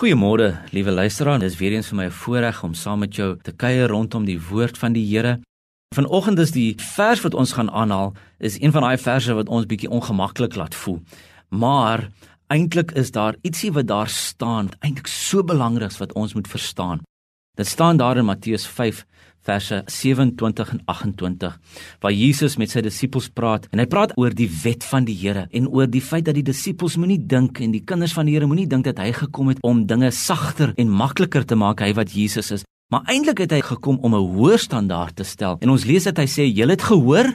Goeiemôre, liewe luisteraar. Dit is weer eens vir my 'n voorreg om saam met jou te kuier rondom die woord van die Here. Vanoggend is die vers wat ons gaan aanhaal, is een van daai verse wat ons bietjie ongemaklik laat voel. Maar eintlik is daar ietsie wat daar staan, eintlik so belangrik wat ons moet verstaan. Dit staan daar in Matteus 5 verse 27 en 28 waar Jesus met sy disippels praat en hy praat oor die wet van die Here en oor die feit dat die disippels moenie dink en die kinders van die Here moenie dink dat hy gekom het om dinge sagter en makliker te maak hy wat Jesus is maar eintlik het hy gekom om 'n hoër standaard te stel en ons lees dat hy sê julle het gehoor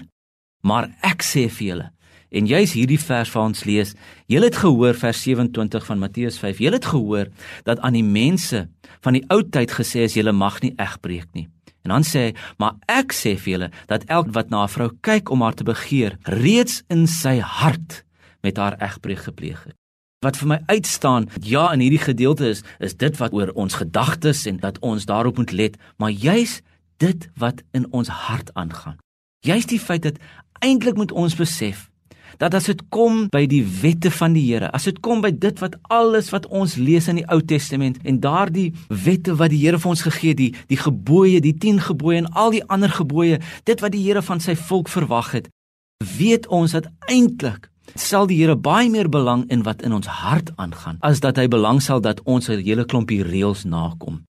maar ek sê vir julle En jy's hierdie vers waar ons lees. Jy het gehoor vers 27 van Matteus 5. Jy het gehoor dat aan die mense van die ou tyd gesê is jy mag nie egbreek nie. En dan sê hy, maar ek sê vir julle dat elk wat na 'n vrou kyk om haar te begeer, reeds in sy hart met haar egbreek gepleeg het. Wat vir my uitstaan, ja, in hierdie gedeelte is, is dit wat oor ons gedagtes en dat ons daarop moet let, maar juis dit wat in ons hart aangaan. Juis die feit dat eintlik moet ons besef dat as dit kom by die wette van die Here, as dit kom by dit wat alles wat ons lees in die Ou Testament en daardie wette wat die Here vir ons gegee het, die die gebooie, die 10 gebooie en al die ander gebooie, dit wat die Here van sy volk verwag het, weet ons dat eintlik sal die Here baie meer belang in wat in ons hart aangaan as dat hy belangstel dat ons 'n hele klompie reëls nakom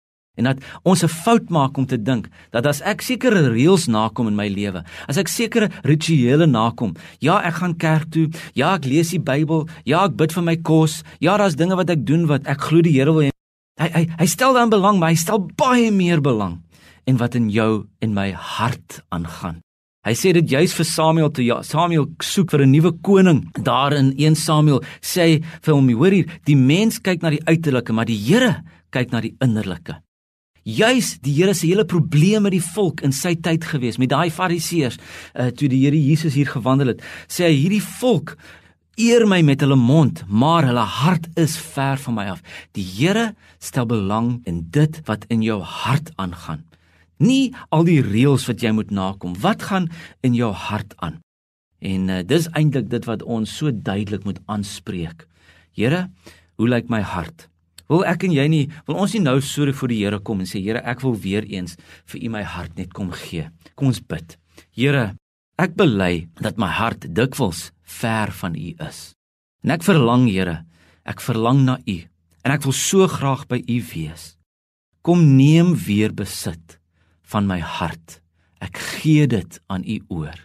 en dat ons 'n fout maak om te dink dat as ek sekere reëls nakom in my lewe, as ek sekere rituele nakom, ja, ek gaan kerk toe, ja, ek lees die Bybel, ja, ek bid vir my kos, ja, daar's dinge wat ek doen wat ek glo die Here wil hê. Hy hy hy stel dan belang, maar hy stel baie meer belang in wat in jou en my hart aangaan. Hy sê dit juis vir Samuel toe ja, Samuel soek vir 'n nuwe koning. Daar in 1 Samuel sê hy vir hom, hoor hier, die mens kyk na die uiterlike, maar die Here kyk na die innerlike juis die Here se hele probleem met die volk in sy tyd gewees met daai fariseërs uh, toe die Here Jesus hier gewandel het sê hy hierdie volk eer my met hulle mond maar hulle hart is ver van my af. Die Here stel belang in dit wat in jou hart aangaan. Nie al die reëls wat jy moet nakom. Wat gaan in jou hart aan? En uh, dis eintlik dit wat ons so duidelik moet aanspreek. Here hoe lyk my hart Wil ek en jy nie wil ons nie nou so voor die Here kom en sê Here, ek wil weer eens vir U my hart net kom gee. Kom ons bid. Here, ek bely dat my hart dikwels ver van U is. En ek verlang, Here, ek verlang na U en ek wil so graag by U wees. Kom neem weer besit van my hart. Ek gee dit aan U oor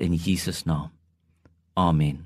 in Jesus naam. Amen.